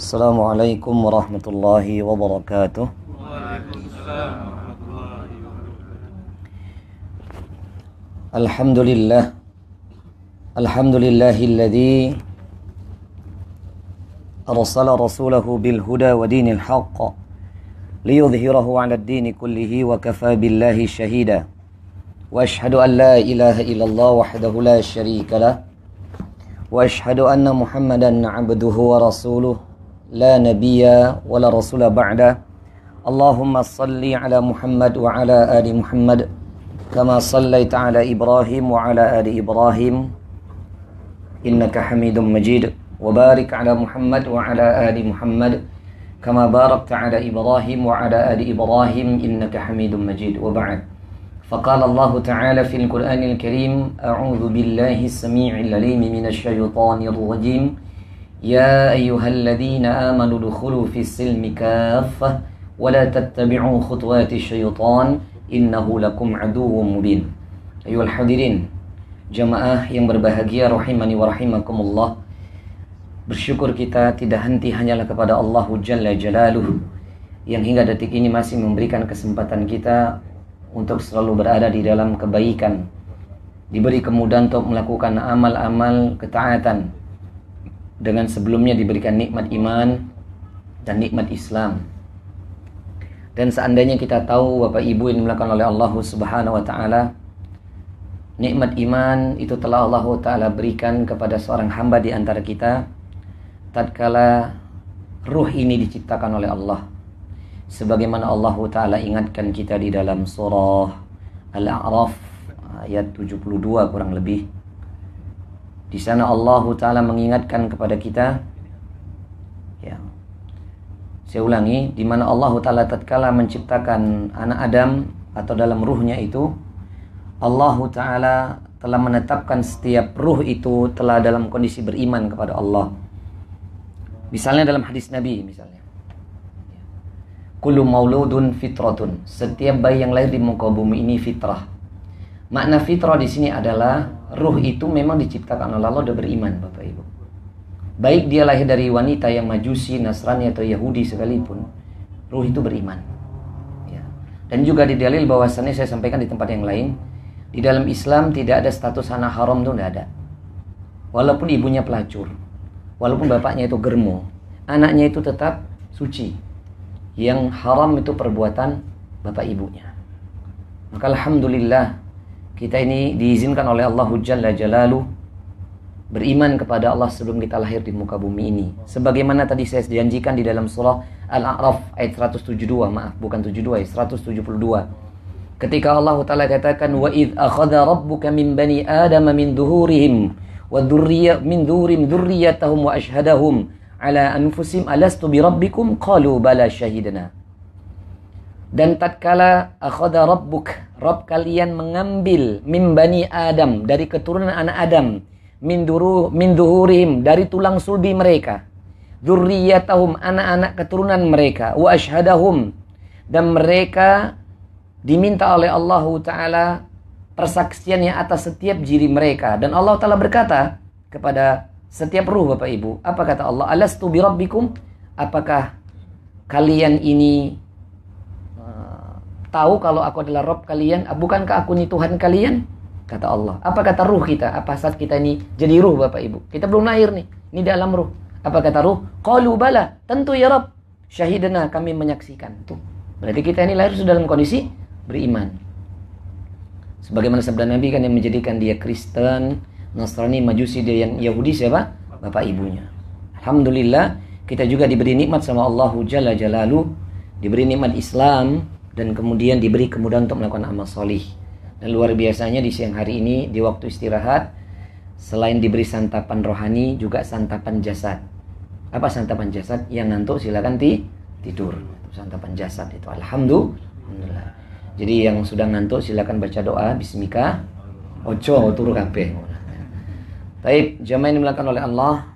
السلام عليكم ورحمة الله وبركاته. الحمد لله. الحمد لله الذي أرسل رسوله بالهدى ودين الحق ليظهره على الدين كله وكفى بالله شهيدا. وأشهد أن لا إله إلا الله وحده لا شريك له. وأشهد أن محمدا عبده ورسوله. لا نبي ولا رسول بعده. اللهم صل على محمد وعلى آل محمد كما صليت على إبراهيم وعلى آل إبراهيم. إنك حميد مجيد. وبارك على محمد وعلى آل محمد كما باركت على إبراهيم وعلى آل إبراهيم. إنك حميد مجيد. وبعد. فقال الله تعالى في القرآن الكريم أعوذ بالله السميع العليم من الشيطان الرجيم. يا أيها الذين آمنوا ادخلوا في السلم كافة ولا تتبعوا خطوات الشيطان إنه لكم عدو مبين أيها الحاضرين jamaah yang berbahagia rahimani wa rahimakumullah Bersyukur kita tidak henti hanyalah kepada Allah Jalla Jalaluh Yang hingga detik ini masih memberikan kesempatan kita Untuk selalu berada di dalam kebaikan Diberi kemudahan untuk melakukan amal-amal ketaatan dengan sebelumnya diberikan nikmat iman dan nikmat Islam. Dan seandainya kita tahu Bapak Ibu yang dimulakan oleh Allah Subhanahu wa taala nikmat iman itu telah Allah taala berikan kepada seorang hamba di antara kita tatkala ruh ini diciptakan oleh Allah. Sebagaimana Allah taala ingatkan kita di dalam surah Al-A'raf ayat 72 kurang lebih di sana Allah taala mengingatkan kepada kita ya saya ulangi, di mana Allah Ta'ala tatkala menciptakan anak Adam atau dalam ruhnya itu, Allah Ta'ala telah menetapkan setiap ruh itu telah dalam kondisi beriman kepada Allah. Misalnya dalam hadis Nabi misalnya. Kullu mauludun fitratun. Setiap bayi yang lahir di muka bumi ini fitrah. Makna fitrah di sini adalah ruh itu memang diciptakan oleh Allah dan beriman, Bapak Ibu. Baik dia lahir dari wanita yang majusi, Nasrani atau Yahudi sekalipun, ruh itu beriman. Ya. Dan juga di dalil bahwasannya saya sampaikan di tempat yang lain, di dalam Islam tidak ada status anak haram itu tidak ada. Walaupun ibunya pelacur, walaupun bapaknya itu germo, anaknya itu tetap suci. Yang haram itu perbuatan bapak ibunya. Maka alhamdulillah kita ini diizinkan oleh Allah Jalla Jalaluh beriman kepada Allah sebelum kita lahir di muka bumi ini. Sebagaimana tadi saya janjikan di dalam surah Al-A'raf ayat 172, maaf bukan 72, ayat 172. Ketika Allah Ta'ala katakan bani adam min duhurihim wa dhurriyya min dhurim dhurriyyatahum wa ashhadahum ala anfusihim alastu bi rabbikum qalu bala syahidna. Dan tatkala akhadha rabbuk, Rabb kalian mengambil min bani Adam dari keturunan anak Adam min duru min duhurihim dari tulang sulbi mereka dzurriyyatahum anak-anak keturunan mereka wa ashhadahum dan mereka diminta oleh Allah taala persaksiannya atas setiap diri mereka. Dan Allah taala berkata kepada setiap ruh Bapak Ibu apa kata Allah? Alastu bi rabbikum? Apakah kalian ini tahu kalau aku adalah Rob kalian bukankah aku ini Tuhan kalian kata Allah. Apa kata ruh kita? Apa saat kita ini jadi ruh Bapak Ibu? Kita belum lahir nih. Ini dalam ruh. Apa kata ruh? Qalu bala. Tentu ya Rabb. Syahidana kami menyaksikan. Tuh. Berarti kita ini lahir sudah dalam kondisi beriman. Sebagaimana sabda Nabi kan yang menjadikan dia Kristen, Nasrani, Majusi, dia yang Yahudi siapa? Bapak ibunya. Alhamdulillah kita juga diberi nikmat sama Allah Jalla Jalalu, diberi nikmat Islam dan kemudian diberi kemudahan untuk melakukan amal solih. Dan luar biasanya di siang hari ini di waktu istirahat selain diberi santapan rohani juga santapan jasad. Apa santapan jasad? Yang ngantuk silakan ti tidur. Santapan jasad itu alhamdulillah. Jadi yang sudah ngantuk silakan baca doa bismika ojo turu kabeh. Taib jamaah ini melakukan oleh Allah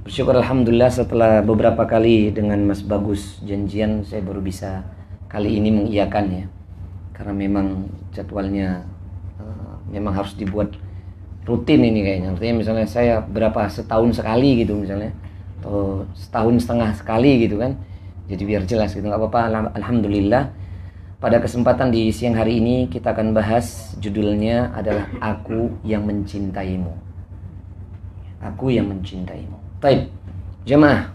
Bersyukur Alhamdulillah setelah beberapa kali dengan Mas Bagus janjian saya baru bisa kali ini mengiyakan ya karena memang jadwalnya uh, memang harus dibuat rutin ini kayaknya. Artinya misalnya saya berapa setahun sekali gitu misalnya atau setahun setengah sekali gitu kan. Jadi biar jelas gitu nggak apa-apa. Alhamdulillah pada kesempatan di siang hari ini kita akan bahas judulnya adalah aku yang mencintaimu. Aku yang mencintaimu. Baik, jemaah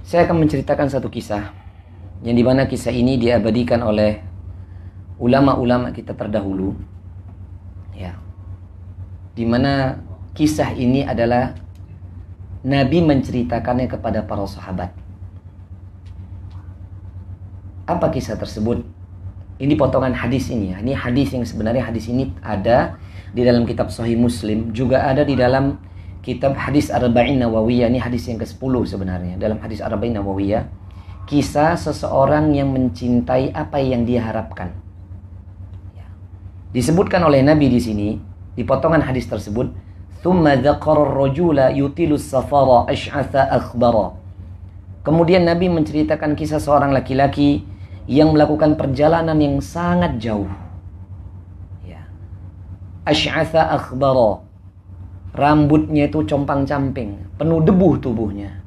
saya akan menceritakan satu kisah yang di mana kisah ini diabadikan oleh ulama-ulama kita terdahulu ya di mana kisah ini adalah Nabi menceritakannya kepada para sahabat. Apa kisah tersebut? Ini potongan hadis ini ya. Ini hadis yang sebenarnya hadis ini ada di dalam kitab Sahih Muslim, juga ada di dalam kitab hadis Arba'in Nawawiyah. Ini hadis yang ke-10 sebenarnya. Dalam hadis Arba'in Nawawiyah, kisah seseorang yang mencintai apa yang dia harapkan. Ya. Disebutkan oleh Nabi di sini, di potongan hadis tersebut, ثم ذكر الرجل يطيل السفر أشعث أخبر Kemudian Nabi menceritakan kisah seorang laki-laki yang melakukan perjalanan yang sangat jauh. Ya. Ash'atha akhbara. Rambutnya itu compang-camping, penuh debu tubuhnya.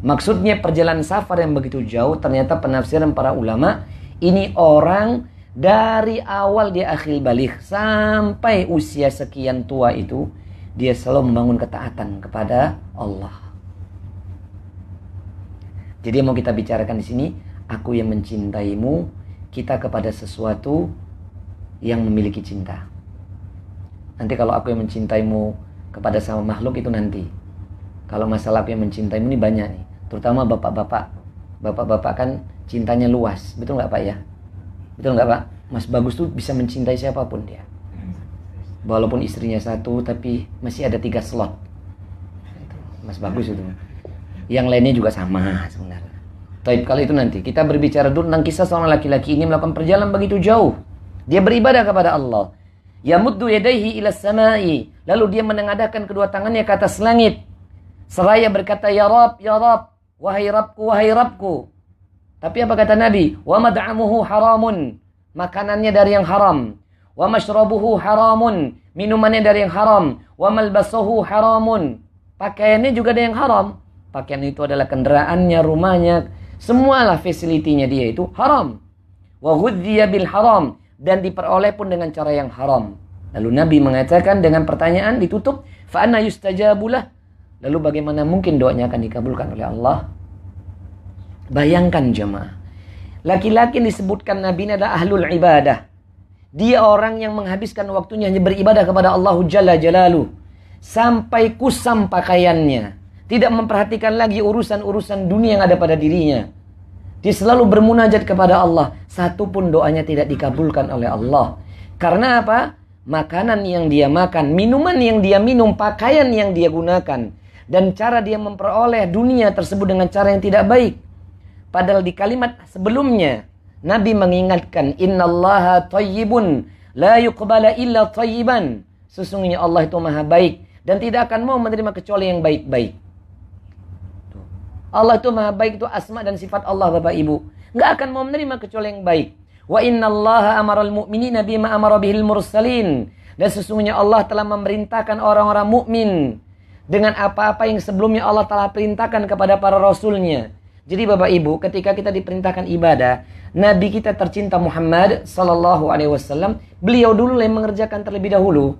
Maksudnya perjalanan safar yang begitu jauh ternyata penafsiran para ulama ini orang dari awal dia akhir balik sampai usia sekian tua itu dia selalu membangun ketaatan kepada Allah. Jadi mau kita bicarakan di sini, aku yang mencintaimu, kita kepada sesuatu yang memiliki cinta. Nanti kalau aku yang mencintaimu kepada sama makhluk itu nanti. Kalau masalah aku yang mencintaimu ini banyak nih, terutama bapak-bapak. Bapak-bapak kan cintanya luas, betul nggak Pak ya? Betul nggak Pak? Mas Bagus tuh bisa mencintai siapa pun dia walaupun istrinya satu tapi masih ada tiga slot mas bagus itu yang lainnya juga sama sebenarnya Taib kali itu nanti kita berbicara dulu tentang kisah seorang laki-laki ini melakukan perjalanan begitu jauh. Dia beribadah kepada Allah. Ya muddu yadaihi ila samai. Lalu dia menengadahkan kedua tangannya ke atas langit. Seraya berkata, Ya Rab, Ya Rab, wahai Rabku, wahai Rabku. Tapi apa kata Nabi? Wa mad'amuhu haramun. Makanannya dari yang haram. Wa mashrabuhu haramun. Minumannya dari yang haram. Wa malbasuhu haramun. Pakaiannya juga ada yang haram. Pakaian itu adalah kendaraannya rumahnya. Semualah fasilitinya dia itu haram. Wa bil haram. Dan diperoleh pun dengan cara yang haram. Lalu Nabi mengatakan dengan pertanyaan ditutup fa anna yustajabulah lalu bagaimana mungkin doanya akan dikabulkan oleh Allah bayangkan jemaah laki-laki disebutkan Nabi ini adalah ahlul ibadah dia orang yang menghabiskan waktunya hanya beribadah kepada Allah Jalla Jalalu. Sampai kusam pakaiannya. Tidak memperhatikan lagi urusan-urusan dunia yang ada pada dirinya. Dia selalu bermunajat kepada Allah. Satu pun doanya tidak dikabulkan oleh Allah. Karena apa? Makanan yang dia makan, minuman yang dia minum, pakaian yang dia gunakan. Dan cara dia memperoleh dunia tersebut dengan cara yang tidak baik. Padahal di kalimat sebelumnya Nabi mengingatkan innallaha tayyibun la yuqbala illa tayyiban. Sesungguhnya Allah itu maha baik dan tidak akan mau menerima kecuali yang baik-baik. Allah itu maha baik itu asma dan sifat Allah Bapak Ibu. Enggak akan mau menerima kecuali yang baik. Wa innallaha amaral mu'minina bima amara bihil mursalin. Dan sesungguhnya Allah telah memerintahkan orang-orang mukmin dengan apa-apa yang sebelumnya Allah telah perintahkan kepada para rasulnya. Jadi Bapak Ibu, ketika kita diperintahkan ibadah, Nabi kita tercinta Muhammad sallallahu alaihi wasallam, beliau dulu yang mengerjakan terlebih dahulu.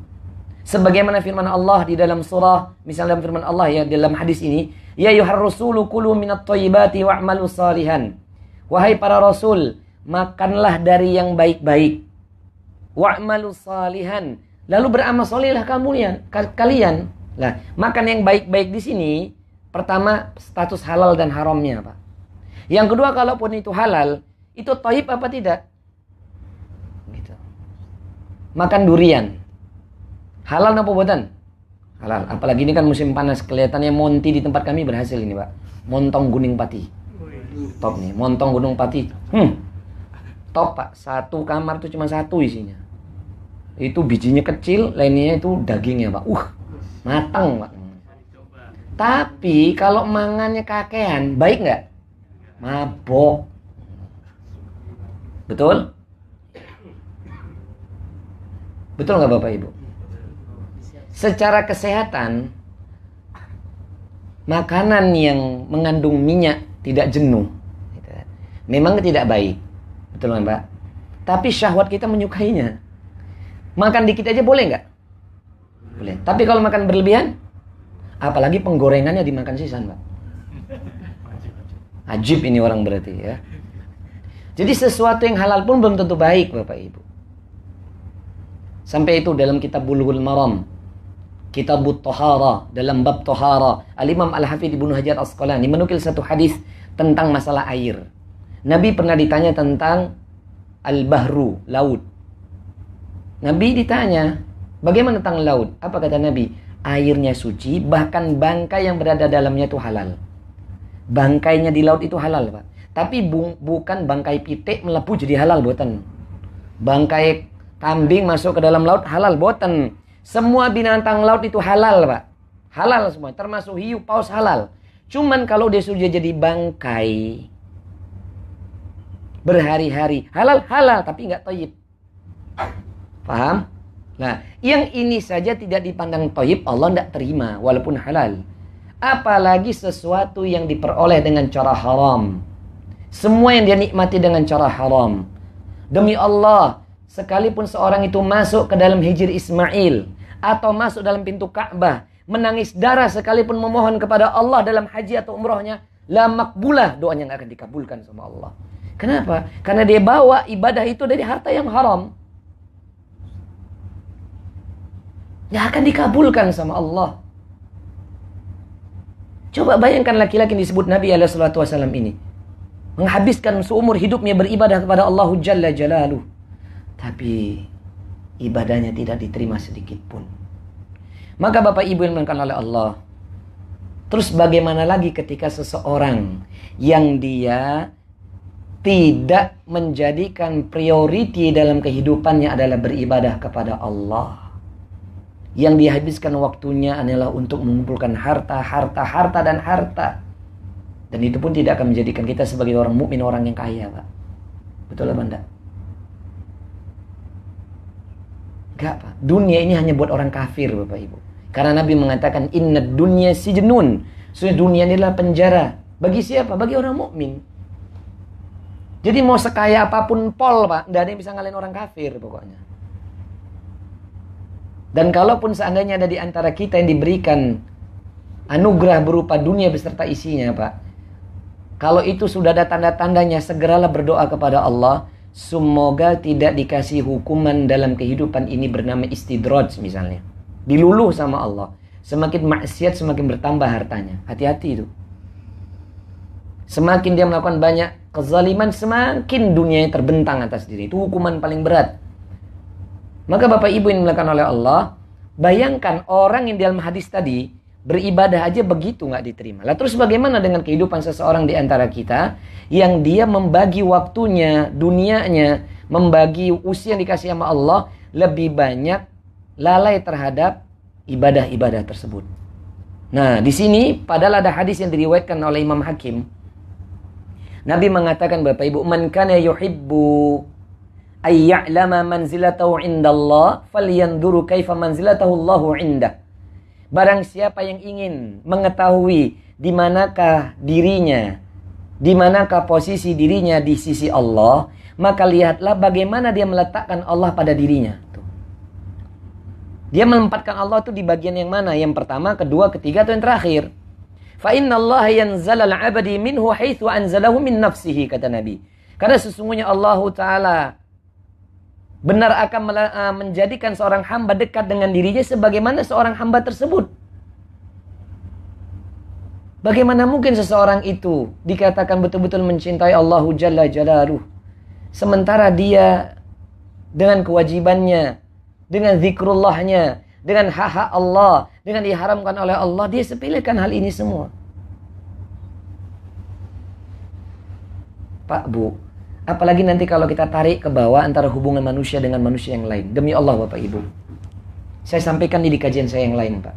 Sebagaimana firman Allah di dalam surah, misalnya dalam firman Allah ya dalam hadis ini, ya yuhar rasulu kulu minat thayyibati wa'malu salihan. Wahai para rasul, makanlah dari yang baik-baik. Wa'malu salihan. Lalu beramal solehlah kamu kalian. Nah, makan yang baik-baik di sini pertama status halal dan haramnya, Pak. Yang kedua kalaupun itu halal, itu toib apa tidak? Gitu. Makan durian. Halal apa buatan? Halal. Apalagi ini kan musim panas. Kelihatannya Monti di tempat kami berhasil ini pak. Montong Gunung Pati. Top nih. Montong Gunung Pati. Hmm. Top pak. Satu kamar tuh cuma satu isinya. Itu bijinya kecil. Lainnya itu dagingnya pak. Uh. Matang pak. Tapi kalau mangannya kakean, baik nggak? Mabok. Betul? Betul nggak Bapak Ibu? Secara kesehatan, makanan yang mengandung minyak tidak jenuh. Gitu. Memang tidak baik. Betul kan Pak? Tapi syahwat kita menyukainya. Makan dikit aja boleh nggak? Boleh. Tapi kalau makan berlebihan, apalagi penggorengannya dimakan sisan Pak. Ajib ini orang berarti ya. Jadi sesuatu yang halal pun belum tentu baik Bapak Ibu. Sampai itu dalam kitab Bulughul Maram Kitab Tohara dalam bab Tohara Al-Imam Al-Hafidh Ibnu Hajar Asqalani menukil satu hadis tentang masalah air. Nabi pernah ditanya tentang Al-Bahru, laut. Nabi ditanya, bagaimana tentang laut? Apa kata Nabi? Airnya suci, bahkan bangkai yang berada dalamnya itu halal. Bangkainya di laut itu halal, Pak. Tapi bu bukan bangkai pitik melepuh jadi halal buatan. Bangkai kambing masuk ke dalam laut halal buatan. Semua binatang laut itu halal, Pak. Halal semua, termasuk hiu, paus halal. Cuman kalau dia sudah jadi bangkai berhari-hari, halal halal tapi nggak toyib. Paham? Nah, yang ini saja tidak dipandang toyib, Allah tidak terima walaupun halal. Apalagi sesuatu yang diperoleh dengan cara haram. Semua yang dia nikmati dengan cara haram. Demi Allah, sekalipun seorang itu masuk ke dalam hijir Ismail atau masuk dalam pintu Ka'bah, menangis darah sekalipun memohon kepada Allah dalam haji atau umrohnya, la makbulah doanya nggak akan dikabulkan sama Allah. Kenapa? Karena dia bawa ibadah itu dari harta yang haram. Nggak akan dikabulkan sama Allah. Coba bayangkan laki-laki yang disebut Nabi SAW ini. Menghabiskan seumur hidupnya beribadah kepada Allah Jalla Jalaluh. Tapi ibadahnya tidak diterima sedikit pun. Maka Bapak Ibu yang dimuliakan oleh Allah. Terus bagaimana lagi ketika seseorang yang dia tidak menjadikan prioriti dalam kehidupannya adalah beribadah kepada Allah. Yang dihabiskan waktunya adalah untuk mengumpulkan harta, harta, harta dan harta. Dan itu pun tidak akan menjadikan kita sebagai orang mukmin, orang yang kaya, Pak. Betul apa enggak? Enggak, Pak. Dunia ini hanya buat orang kafir, Bapak Ibu. Karena Nabi mengatakan inna dunia si jenun. Sesungguhnya dunia ini adalah penjara. Bagi siapa? Bagi orang mukmin. Jadi mau sekaya apa pun pol, Pak, tidak ada yang bisa ngalahin orang kafir pokoknya. Dan kalaupun seandainya ada di antara kita yang diberikan anugerah berupa dunia beserta isinya, Pak. Kalau itu sudah ada tanda-tandanya, segeralah berdoa kepada Allah. Semoga tidak dikasih hukuman dalam kehidupan ini bernama istidraj misalnya diluluh sama Allah. Semakin maksiat semakin bertambah hartanya. Hati-hati itu. Semakin dia melakukan banyak kezaliman, semakin dunianya terbentang atas diri. Itu hukuman paling berat. Maka Bapak Ibu yang dimuliakan oleh Allah, bayangkan orang yang di dalam hadis tadi beribadah aja begitu nggak diterima. Lah terus bagaimana dengan kehidupan seseorang di antara kita yang dia membagi waktunya, dunianya, membagi usia yang dikasih sama Allah lebih banyak lalai terhadap ibadah-ibadah tersebut. Nah, di sini padahal ada hadis yang diriwayatkan oleh Imam Hakim. Nabi mengatakan Bapak Ibu, "Man kana yuhibbu ay ya'lama manzilatahu 'indallah falyanzuru kaifa manzilatahu Allahu 'indah." Barang siapa yang ingin mengetahui di manakah dirinya, di manakah posisi dirinya di sisi Allah, maka lihatlah bagaimana dia meletakkan Allah pada dirinya. Dia menempatkan Allah itu di bagian yang mana? Yang pertama, kedua, ketiga, atau yang terakhir? Fa inna Allah yanzala al-abadi minhu haitsu anzalahu min nafsihi kata Nabi. Karena sesungguhnya Allah taala benar akan uh, menjadikan seorang hamba dekat dengan dirinya sebagaimana seorang hamba tersebut. Bagaimana mungkin seseorang itu dikatakan betul-betul mencintai Allah Jalla Jalaluh sementara dia dengan kewajibannya dengan zikrullahnya, dengan hak-hak Allah, dengan diharamkan oleh Allah, dia sepilihkan hal ini semua. Pak Bu, apalagi nanti kalau kita tarik ke bawah antara hubungan manusia dengan manusia yang lain. Demi Allah Bapak Ibu. Saya sampaikan di kajian saya yang lain Pak.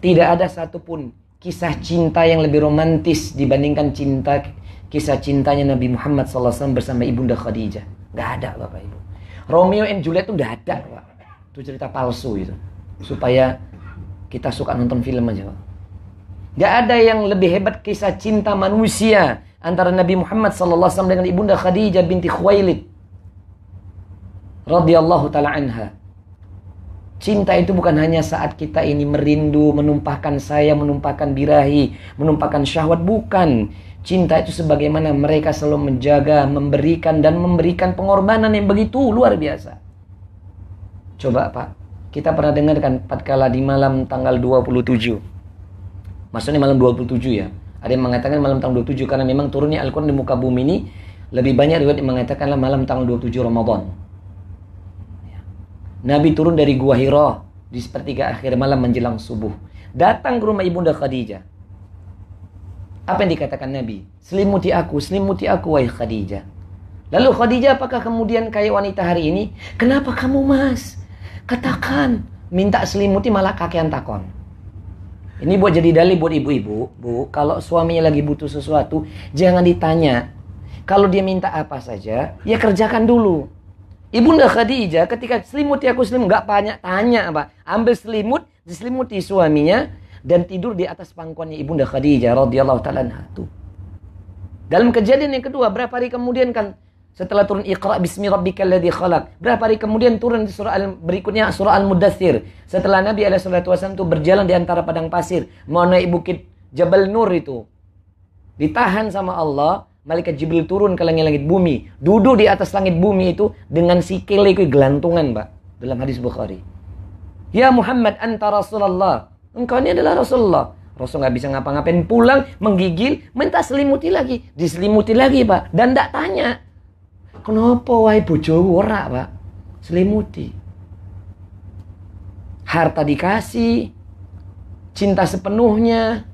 Tidak ada satupun kisah cinta yang lebih romantis dibandingkan cinta kisah cintanya Nabi Muhammad SAW bersama Ibunda Khadijah. Gak ada Bapak Ibu. Romeo and Juliet itu udah ada Pak. Itu cerita palsu itu. Supaya kita suka nonton film aja. Gak ada yang lebih hebat kisah cinta manusia antara Nabi Muhammad SAW dengan ibunda Khadijah binti Khuwailid radhiyallahu taala anha. Cinta itu bukan hanya saat kita ini merindu, menumpahkan saya, menumpahkan birahi, menumpahkan syahwat, bukan. Cinta itu sebagaimana mereka selalu menjaga, memberikan dan memberikan pengorbanan yang begitu luar biasa. Coba Pak, kita pernah dengarkan kala di malam tanggal 27. Maksudnya malam 27 ya. Ada yang mengatakan malam tanggal 27 karena memang turunnya Al-Quran di muka bumi ini lebih banyak riwayat yang mengatakanlah malam tanggal 27 Ramadan. Nabi turun dari Gua Hira di sepertiga akhir malam menjelang subuh. Datang ke rumah Ibunda Khadijah. Apa yang dikatakan Nabi? Selimuti aku, selimuti aku wahai Khadijah. Lalu Khadijah apakah kemudian kayak wanita hari ini? Kenapa kamu mas? Katakan. Minta selimuti malah kakean takon. Ini buat jadi dalih buat ibu-ibu. Bu, kalau suaminya lagi butuh sesuatu, jangan ditanya. Kalau dia minta apa saja, ya kerjakan dulu. Ibunda Khadijah ketika selimuti aku selimut nggak banyak tanya apa. Ambil selimut, diselimuti suaminya dan tidur di atas pangkuannya Ibunda Khadijah radhiyallahu taala. Dalam kejadian yang kedua, berapa hari kemudian kan setelah turun Iqra bismi rabbikal ladzi khalaq. Berapa hari kemudian turun di surah al berikutnya surah Al-Mudaththir. Setelah Nabi alaihi wasallam itu berjalan di antara padang pasir, mau naik bukit Jabal Nur itu. Ditahan sama Allah, malaikat Jibril turun ke langit-langit bumi, duduk di atas langit bumi itu dengan sikil itu gelantungan, Pak, dalam hadis Bukhari. Ya Muhammad anta Rasulullah. Engkau ini adalah Rasulullah. Rasul nggak bisa ngapa-ngapain, pulang, menggigil, minta selimuti lagi, diselimuti lagi, Pak. Dan tidak tanya. Kenapa wahai bojo ora, Pak? Selimuti. Harta dikasih, cinta sepenuhnya,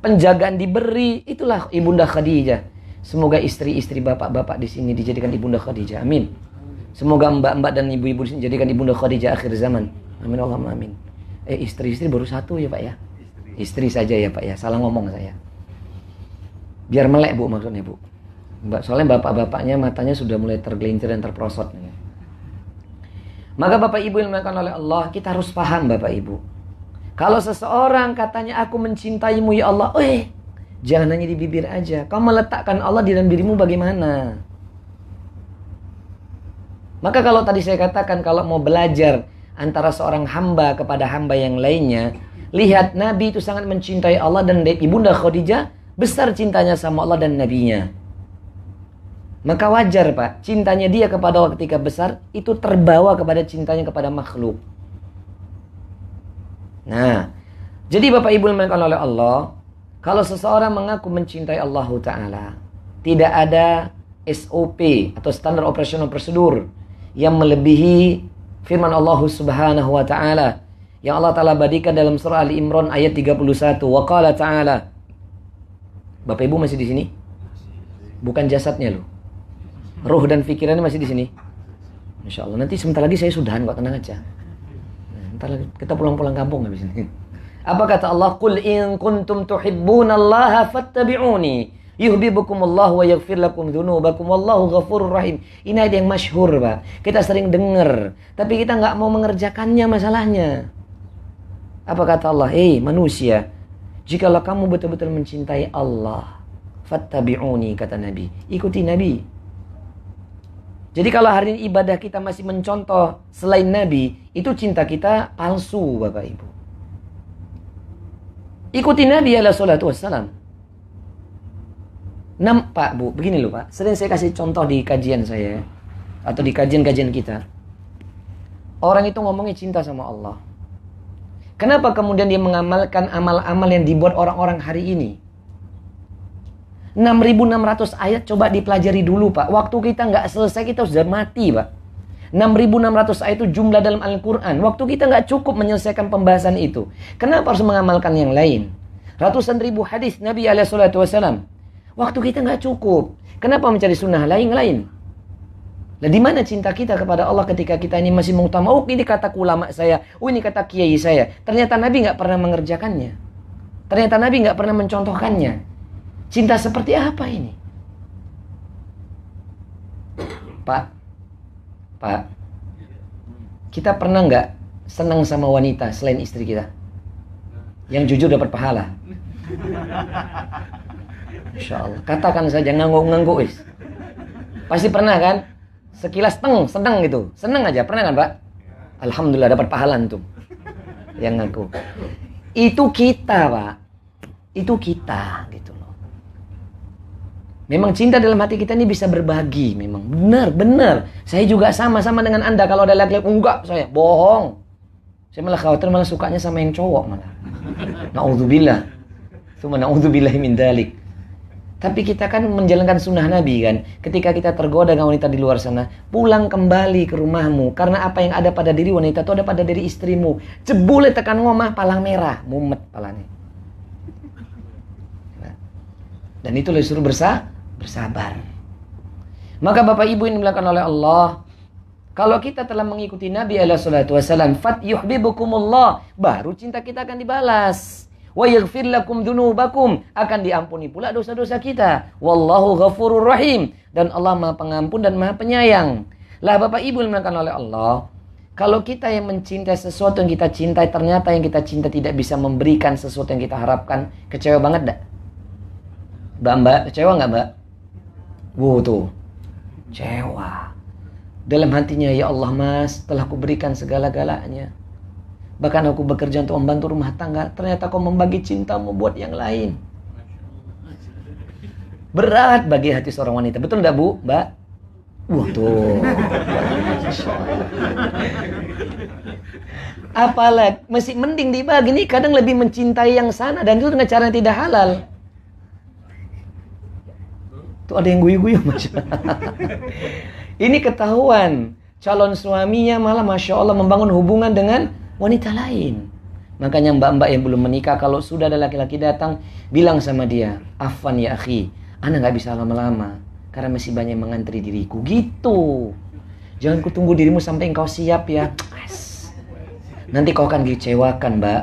penjagaan diberi. Itulah Ibunda Khadijah. Semoga istri-istri bapak-bapak di sini dijadikan Ibunda Khadijah. Amin. Semoga mbak-mbak dan ibu-ibu di sini dijadikan Ibunda Khadijah akhir zaman. Amin Allah amin. Eh istri-istri baru satu ya Pak ya. Istri saja ya Pak ya. Salah ngomong saya. Biar melek Bu maksudnya Bu. Mbak soalnya bapak-bapaknya matanya sudah mulai tergelincir dan terprosot. Maka Bapak Ibu yang dimakan oleh Allah, kita harus paham Bapak Ibu kalau seseorang katanya aku mencintaimu ya Allah, eh jangan hanya di bibir aja. Kau meletakkan Allah di dalam dirimu bagaimana? Maka kalau tadi saya katakan kalau mau belajar antara seorang hamba kepada hamba yang lainnya, lihat Nabi itu sangat mencintai Allah dan ibunda Khadijah besar cintanya sama Allah dan nabinya. Maka wajar Pak, cintanya dia kepada Allah ketika besar itu terbawa kepada cintanya kepada makhluk. Nah, jadi Bapak Ibu yang oleh Allah, kalau seseorang mengaku mencintai Allah Ta'ala, tidak ada SOP atau standar operasional prosedur yang melebihi firman Allah Subhanahu wa taala yang Allah taala badikan dalam surah Ali Imran ayat 31 wa qala ta'ala Bapak Ibu masih di sini? Bukan jasadnya loh. Ruh dan pikirannya masih di sini. Insya Allah nanti sebentar lagi saya sudahan kok tenang aja. Ntar kita pulang-pulang kampung habis ini. Apa kata Allah? Qul in kuntum tuhibbunallaha fattabi'uni yuhibbukumullah wa yaghfir lakum dzunubakum wallahu ghafurur rahim. Ini ada yang masyhur, Pak. Kita sering dengar, tapi kita nggak mau mengerjakannya masalahnya. Apa kata Allah? Hei manusia, jikalau kamu betul-betul mencintai Allah, fattabi'uni kata Nabi. Ikuti Nabi. Jadi kalau hari ini ibadah kita masih mencontoh selain Nabi, itu cinta kita palsu Bapak Ibu. Ikuti Nabi ala salatu wassalam. Nampak Bu, begini loh Pak. Sering saya kasih contoh di kajian saya. Atau di kajian-kajian kita. Orang itu ngomongnya cinta sama Allah. Kenapa kemudian dia mengamalkan amal-amal yang dibuat orang-orang hari ini? 6.600 ayat coba dipelajari dulu Pak. Waktu kita nggak selesai kita sudah mati Pak. 6.600 ayat itu jumlah dalam Al-Quran. Waktu kita nggak cukup menyelesaikan pembahasan itu. Kenapa harus mengamalkan yang lain? Ratusan ribu hadis Nabi SAW. Waktu kita nggak cukup. Kenapa mencari sunnah lain-lain? Nah, di mana cinta kita kepada Allah ketika kita ini masih mengutama, oh ini kata ulama saya, oh ini kata kiai saya. Ternyata Nabi nggak pernah mengerjakannya. Ternyata Nabi nggak pernah mencontohkannya. Cinta seperti apa ini? Pak, Pak, kita pernah nggak senang sama wanita selain istri kita? Yang jujur dapat pahala. Insya Allah. Katakan saja ngangguk-ngangguk is. Pasti pernah kan? Sekilas teng, seneng gitu. Seneng aja, pernah kan Pak? Alhamdulillah dapat pahala tuh. Yang ngaku. Itu kita Pak. Itu kita gitu. Memang cinta dalam hati kita ini bisa berbagi memang. Benar, benar. Saya juga sama-sama dengan Anda. Kalau ada laki-laki, enggak saya, bohong. Saya malah khawatir malah sukanya sama yang cowok malah. Na'udzubillah. Cuma na'udzubillah min dalik. Tapi kita kan menjalankan sunnah Nabi kan. Ketika kita tergoda dengan wanita di luar sana, pulang kembali ke rumahmu. Karena apa yang ada pada diri wanita itu ada pada diri istrimu. Jebule tekan ngomah palang merah, mumet palanya. Nah. Dan itu lebih suruh bersa bersabar. Maka Bapak Ibu ini dimuliakan oleh Allah, kalau kita telah mengikuti Nabi alaihi salatu wasallam, fat yuhibbukumullah, baru cinta kita akan dibalas. Wa yaghfir lakum dzunubakum akan diampuni pula dosa-dosa kita. Wallahu ghafurur rahim. Dan Allah Maha Pengampun dan Maha Penyayang. Lah Bapak Ibu dimuliakan oleh Allah kalau kita yang mencintai sesuatu yang kita cintai ternyata yang kita cinta tidak bisa memberikan sesuatu yang kita harapkan. Kecewa banget dak Mbak Mbak kecewa nggak Mbak Wow tuh kecewa dalam hatinya ya Allah Mas telah kuberikan segala-galanya Bahkan aku bekerja untuk membantu rumah tangga. Ternyata kau membagi cintamu buat yang lain. Berat bagi hati seorang wanita. Betul enggak Bu? Mbak? Wah tuh. Apalagi masih mending dibagi nih kadang lebih mencintai yang sana dan itu dengan cara yang tidak halal. Tuh ada yang guyu-guyu Ini ketahuan calon suaminya malah masya Allah membangun hubungan dengan wanita lain. Makanya mbak-mbak yang belum menikah kalau sudah ada laki-laki datang bilang sama dia, "Afan ya akhi, ana nggak bisa lama-lama karena masih banyak mengantri diriku." Gitu. Jangan ku tunggu dirimu sampai engkau siap ya. Nanti kau akan dikecewakan, Mbak.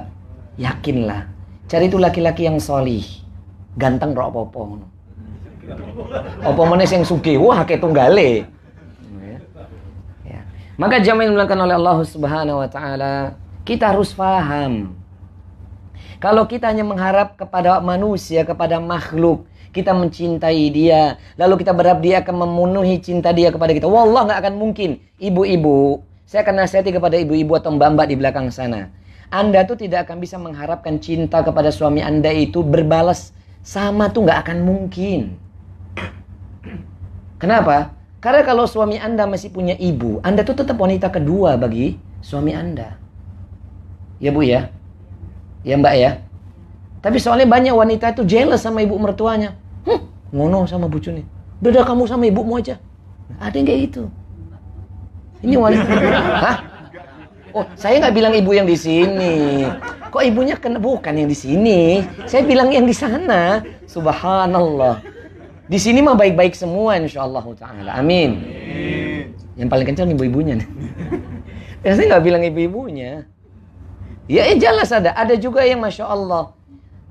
Yakinlah. Cari itu laki-laki yang solih. Ganteng roh apa-apa. Apa manis yang suge, wah kayak tunggale. Ya. Maka jamin dilakukan oleh Allah Subhanahu wa taala kita harus paham. Kalau kita hanya mengharap kepada manusia, kepada makhluk, kita mencintai dia, lalu kita berharap dia akan memenuhi cinta dia kepada kita. Wallah nggak akan mungkin. Ibu-ibu, saya akan nasihati kepada ibu-ibu atau mbak-mbak di belakang sana. Anda tuh tidak akan bisa mengharapkan cinta kepada suami Anda itu berbalas sama tuh nggak akan mungkin. Kenapa? Karena kalau suami Anda masih punya ibu, Anda tuh tetap wanita kedua bagi suami Anda. Ya Bu ya. Ya Mbak ya. Tapi soalnya banyak wanita itu jealous sama ibu mertuanya. Hm, ngono sama bucunya. Beda kamu sama ibumu aja. Ada yang kayak gitu. Ini wanita. Hah? Oh, saya nggak bilang ibu yang di sini. Kok ibunya kena bukan yang di sini? Saya bilang yang di sana. Subhanallah. Di sini mah baik-baik semua insyaallah taala. Amin. Yang paling kencang ibu-ibunya. saya nggak bilang ibu-ibunya. Ya, eh, jelas ada. Ada juga yang masya Allah.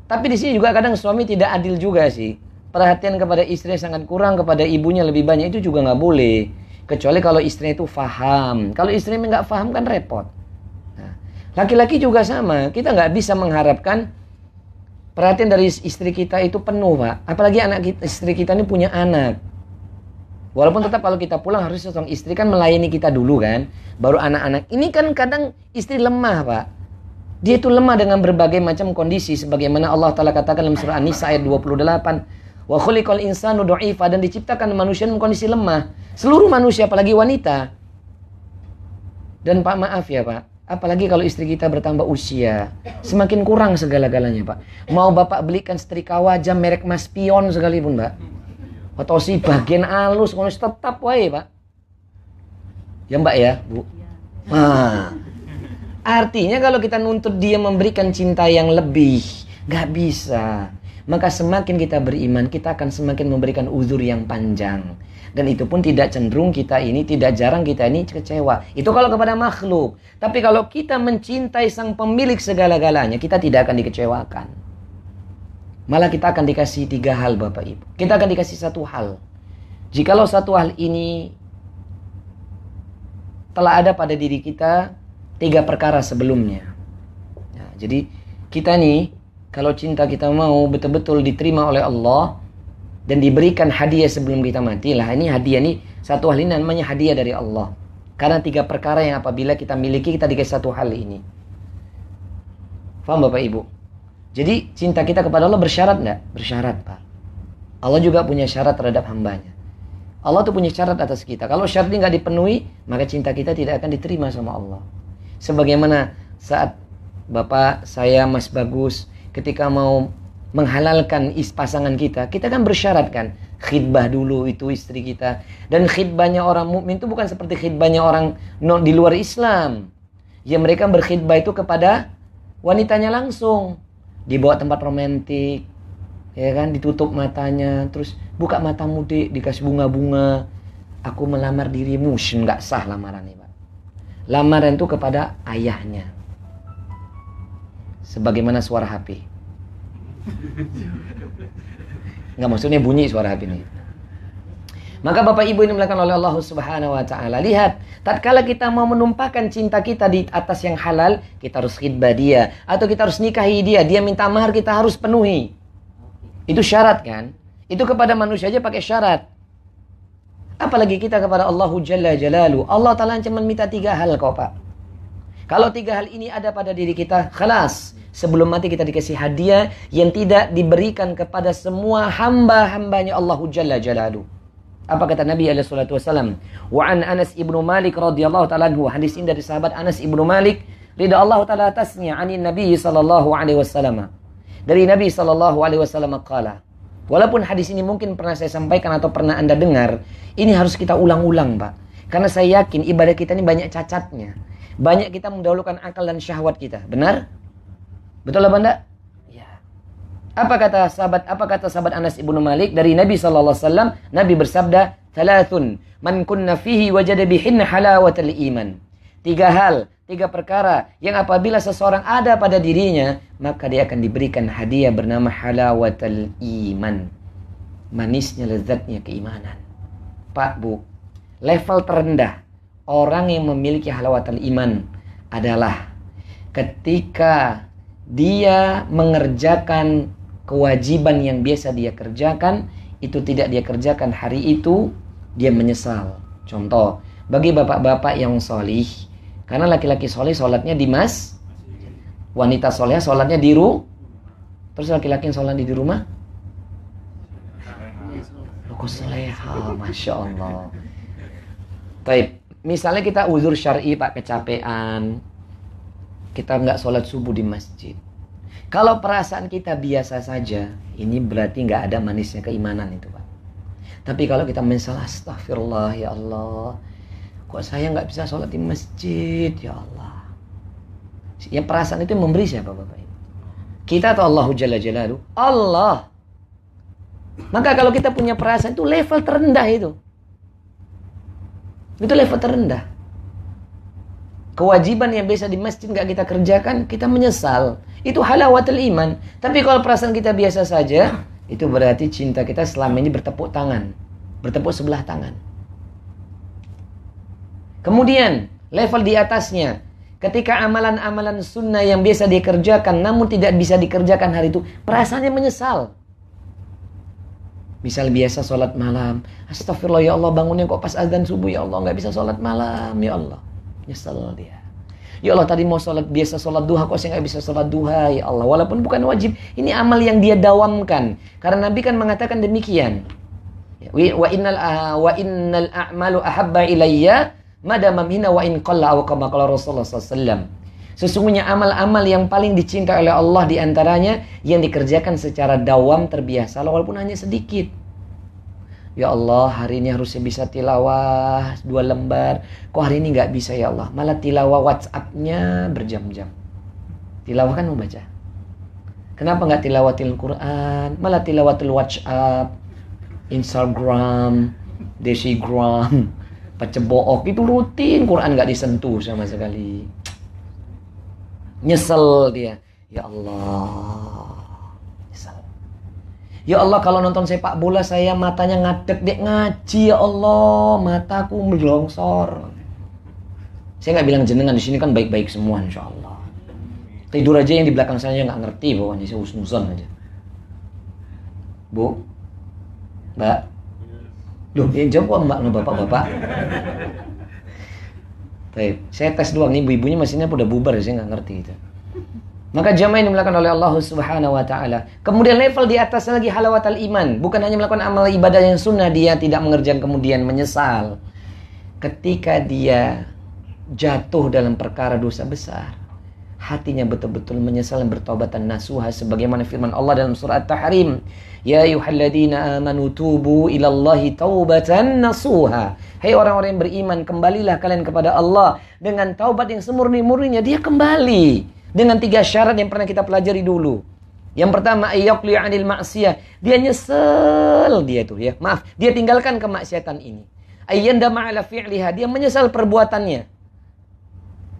Tapi di sini juga kadang suami tidak adil juga sih. Perhatian kepada istri sangat kurang, kepada ibunya lebih banyak itu juga nggak boleh. Kecuali kalau istrinya itu faham. Kalau istrinya nggak faham kan repot. Nah, laki-laki juga sama. Kita nggak bisa mengharapkan perhatian dari istri kita itu penuh, Pak. Apalagi anak kita, istri kita ini punya anak. Walaupun tetap kalau kita pulang harus seorang istri kan melayani kita dulu kan. Baru anak-anak. Ini kan kadang istri lemah, Pak. Dia itu lemah dengan berbagai macam kondisi sebagaimana Allah Taala katakan dalam surah An-Nisa ayat 28. Wa khuliqal insanu dha'ifa dan diciptakan manusia dalam kondisi lemah. Seluruh manusia apalagi wanita. Dan Pak maaf ya Pak, apalagi kalau istri kita bertambah usia, semakin kurang segala-galanya Pak. Mau Bapak belikan setrika wajah merek Mas Pion sekalipun Pak. Atau si bagian alus, tetap wae Pak. Ya Mbak ya, Bu. Nah, Artinya kalau kita nuntut dia memberikan cinta yang lebih, gak bisa. Maka semakin kita beriman, kita akan semakin memberikan uzur yang panjang. Dan itu pun tidak cenderung kita ini, tidak jarang kita ini kecewa. Itu kalau kepada makhluk. Tapi kalau kita mencintai sang pemilik segala-galanya, kita tidak akan dikecewakan. Malah kita akan dikasih tiga hal Bapak Ibu. Kita akan dikasih satu hal. Jikalau satu hal ini telah ada pada diri kita, tiga perkara sebelumnya. Ya, jadi kita nih kalau cinta kita mau betul-betul diterima oleh Allah dan diberikan hadiah sebelum kita mati lah ini hadiah nih satu hal ini namanya hadiah dari Allah karena tiga perkara yang apabila kita miliki kita dikasih satu hal ini Faham Bapak Ibu? Jadi cinta kita kepada Allah bersyarat nggak? Bersyarat Pak. Allah juga punya syarat terhadap hambanya. Allah tuh punya syarat atas kita. Kalau syarat ini nggak dipenuhi, maka cinta kita tidak akan diterima sama Allah. Sebagaimana saat Bapak, saya, Mas Bagus, ketika mau menghalalkan is pasangan kita, kita kan bersyarat kan? Khidbah dulu itu istri kita. Dan khidbahnya orang mukmin itu bukan seperti khidbahnya orang non di luar Islam. Ya mereka berkhidbah itu kepada wanitanya langsung. Dibawa tempat romantis ya kan? Ditutup matanya terus buka mata mudik dikasih bunga-bunga. Aku melamar dirimu. Nggak sah lamaran ini lamaran itu kepada ayahnya. Sebagaimana suara HP nggak maksudnya bunyi suara HP ini maka Bapak Ibu ini melakukan oleh Allah Subhanahu wa taala. Lihat, tatkala kita mau menumpahkan cinta kita di atas yang halal, kita harus khidbah dia atau kita harus nikahi dia, dia minta mahar kita harus penuhi. Itu syarat kan? Itu kepada manusia aja pakai syarat. Apalagi kita kepada Allah Jalla Jalalu. Allah Ta'ala cuma minta tiga hal kau Pak. Kalau tiga hal ini ada pada diri kita, khalas. Sebelum mati kita dikasih hadiah yang tidak diberikan kepada semua hamba-hambanya Allah Jalla Jalalu. Apa kata Nabi alaihi salatu wasallam? Wa an Anas ibnu Malik radhiyallahu taala anhu. Hadis ini dari sahabat Anas ibnu Malik ridha Allah taala atasnya anin Nabi sallallahu alaihi wasallam. Dari Nabi sallallahu alaihi wasallam qala. Walaupun hadis ini mungkin pernah saya sampaikan atau pernah Anda dengar, ini harus kita ulang-ulang, Pak. Karena saya yakin ibadah kita ini banyak cacatnya. Banyak kita mendahulukan akal dan syahwat kita. Benar? Betul apa enggak? Apa kata sahabat apa kata sahabat Anas Ibnu Malik dari Nabi wasallam? Nabi bersabda, "Thalathun man kunna fihi wajada bihin halawatal iman." Tiga hal, tiga perkara yang apabila seseorang ada pada dirinya, maka dia akan diberikan hadiah bernama halawatal iman. Manisnya lezatnya keimanan. Pak, Bu, level terendah orang yang memiliki halawatal iman adalah ketika dia mengerjakan kewajiban yang biasa dia kerjakan itu tidak dia kerjakan hari itu dia menyesal. Contoh bagi bapak-bapak yang solih karena laki-laki solih sholatnya di mas wanita soleh sholatnya di ru terus laki-laki yang sholat di rumah? Aku soleha, masya Allah. Baik, misalnya kita uzur syari pak kecapean, kita nggak sholat subuh di masjid. Kalau perasaan kita biasa saja, ini berarti nggak ada manisnya keimanan itu Pak. Tapi kalau kita menyesal, astagfirullah ya Allah. Kok saya nggak bisa sholat di masjid ya Allah. Ya perasaan itu memberi siapa Bapak Ibu? Kita atau Allah Jalla Jalalu? Allah. Maka kalau kita punya perasaan itu level terendah itu. Itu level terendah kewajiban yang biasa di masjid nggak kita kerjakan, kita menyesal. Itu halawatul iman. Tapi kalau perasaan kita biasa saja, itu berarti cinta kita selama ini bertepuk tangan. Bertepuk sebelah tangan. Kemudian, level di atasnya. Ketika amalan-amalan sunnah yang biasa dikerjakan namun tidak bisa dikerjakan hari itu, perasaannya menyesal. Misal biasa sholat malam, astagfirullah ya Allah bangunnya kok pas azan subuh? Ya Allah nggak bisa sholat malam. Ya Allah. Nyesel dia. Ya Allah tadi mau sholat biasa sholat duha kok saya nggak bisa sholat duha? Ya Allah walaupun bukan wajib ini amal yang dia dawamkan. Karena Nabi kan mengatakan demikian. Ya, wa innal ah, wa innal a'malu ahabba ilayya madama mina wa in qalla aw kama qala Rasulullah sallallahu Sesungguhnya amal-amal yang paling dicintai oleh Allah di antaranya yang dikerjakan secara dawam terbiasa walaupun hanya sedikit. Ya Allah hari ini harusnya bisa tilawah dua lembar. Kok hari ini nggak bisa ya Allah? Malah tilawah WhatsAppnya berjam-jam. Tilawah kan mau baca. Kenapa nggak tilawatil Quran? Malah tilawatil WhatsApp, Instagram, Desigram, pecebook itu rutin Quran nggak disentuh sama sekali. Nyesel dia. Ya Allah. Ya Allah kalau nonton sepak bola saya matanya ngadek dek ngaji ya Allah mataku melongsor. Saya nggak bilang jenengan di sini kan baik-baik semua insya Allah. Tidur aja yang di belakang saya nggak ngerti pokoknya saya usnuzon aja. Bu, Mbak, Loh, yang jawab mbak, bapak-bapak. Baik, saya tes doang nih ibu-ibunya mesinnya udah bubar saya nggak ngerti itu. Maka jamaah yang dimelakukan oleh Allah Subhanahu wa taala. Kemudian level di atas lagi halawatal iman, bukan hanya melakukan amal ibadah yang sunnah dia tidak mengerjakan kemudian menyesal. Ketika dia jatuh dalam perkara dosa besar, hatinya betul-betul menyesal dan bertobat dan nasuha sebagaimana firman Allah dalam surah At-Tahrim Ya ayuhalladzina amanu tubu ilallahi taubatan nasuha. Hai orang-orang yang beriman, kembalilah kalian kepada Allah dengan taubat yang semurni-murninya. Dia kembali dengan tiga syarat yang pernah kita pelajari dulu. Yang pertama ayyaqli 'anil maksiyah. Dia nyesel dia itu ya. Maaf, dia tinggalkan kemaksiatan ini. Ayyanda ma'ala fi'liha. Dia menyesal perbuatannya.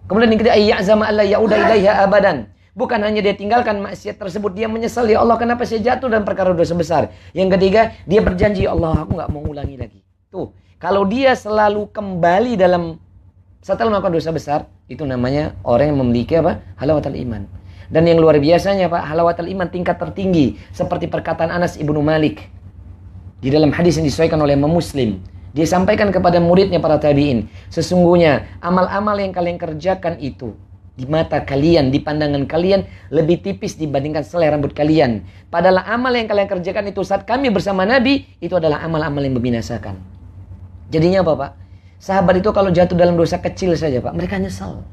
Kemudian yang kedua ayyazama alla yauda ilaiha abadan. Bukan hanya dia tinggalkan maksiat tersebut, dia menyesal, ya Allah kenapa saya jatuh dalam perkara dosa besar. Yang ketiga, dia berjanji, ya Allah aku nggak mau ulangi lagi. Tuh, kalau dia selalu kembali dalam setelah melakukan dosa besar, itu namanya orang yang memiliki apa? Halawatul iman. Dan yang luar biasanya Pak, halawatul iman tingkat tertinggi. Seperti perkataan Anas ibnu Malik. Di dalam hadis yang disesuaikan oleh Muslim. Dia sampaikan kepada muridnya para tabi'in. Sesungguhnya amal-amal yang kalian kerjakan itu di mata kalian, di pandangan kalian lebih tipis dibandingkan selai rambut kalian. Padahal amal yang kalian kerjakan itu saat kami bersama Nabi itu adalah amal-amal yang membinasakan. Jadinya apa Pak? Sahabat itu kalau jatuh dalam dosa kecil saja Pak, mereka nyesal.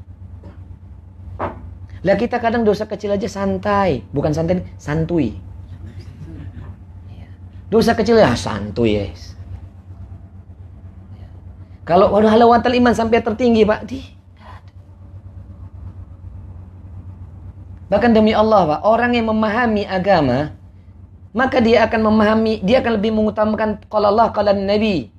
Lah kita kadang dosa kecil aja santai, bukan santai, santui. Dosa kecil ya santuy ya. Kalau waduh halawatal iman sampai tertinggi Pak, di Bahkan demi Allah, Pak, orang yang memahami agama, maka dia akan memahami, dia akan lebih mengutamakan kalau Allah, kalau Nabi.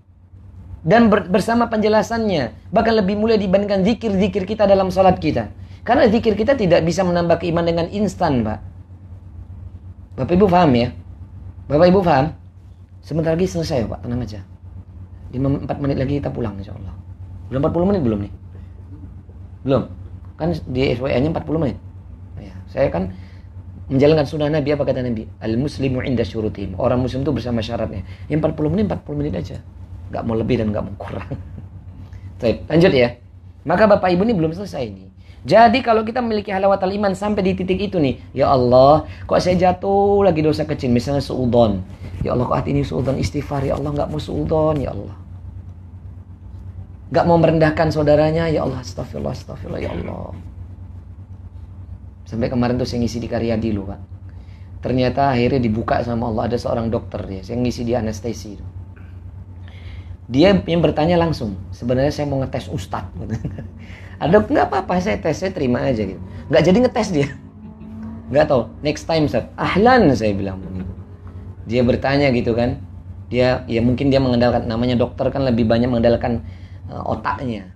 Dan bersama penjelasannya, bahkan lebih mulia dibandingkan zikir-zikir kita dalam salat kita. Karena zikir kita tidak bisa menambah keiman dengan instan, Pak. Bapak Ibu paham ya? Bapak Ibu paham? Sebentar lagi selesai, Pak. Tenang aja. 5, 4 menit lagi kita pulang, insya Allah. Belum 40 menit belum nih? Belum? Kan di SWA-nya 40 menit. Saya kan menjalankan sunnah Nabi apa kata Nabi? Al muslimu inda syurutim. Orang muslim itu bersama syaratnya. Yang 40 menit 40 menit aja. Gak mau lebih dan gak mau kurang. Baik, lanjut ya. Maka Bapak Ibu ini belum selesai ini. Jadi kalau kita memiliki halawat iman sampai di titik itu nih, ya Allah, kok saya jatuh lagi dosa kecil, misalnya suudon. Ya Allah, kok hati ini suudon istighfar, ya Allah nggak mau suudon, ya Allah. Gak mau merendahkan saudaranya, ya Allah, astagfirullah, astagfirullah, ya Allah. Sampai kemarin tuh saya ngisi di karya dulu pak. Ternyata akhirnya dibuka sama Allah ada seorang dokter ya. Saya ngisi di anestesi itu. Dia yang bertanya langsung. Sebenarnya saya mau ngetes ustad. ada nggak apa-apa saya tes saya terima aja gitu. Nggak jadi ngetes dia. Nggak tahu. Next time Ustaz. Ahlan saya bilang Dia bertanya gitu kan. Dia ya mungkin dia mengandalkan namanya dokter kan lebih banyak mengandalkan uh, otaknya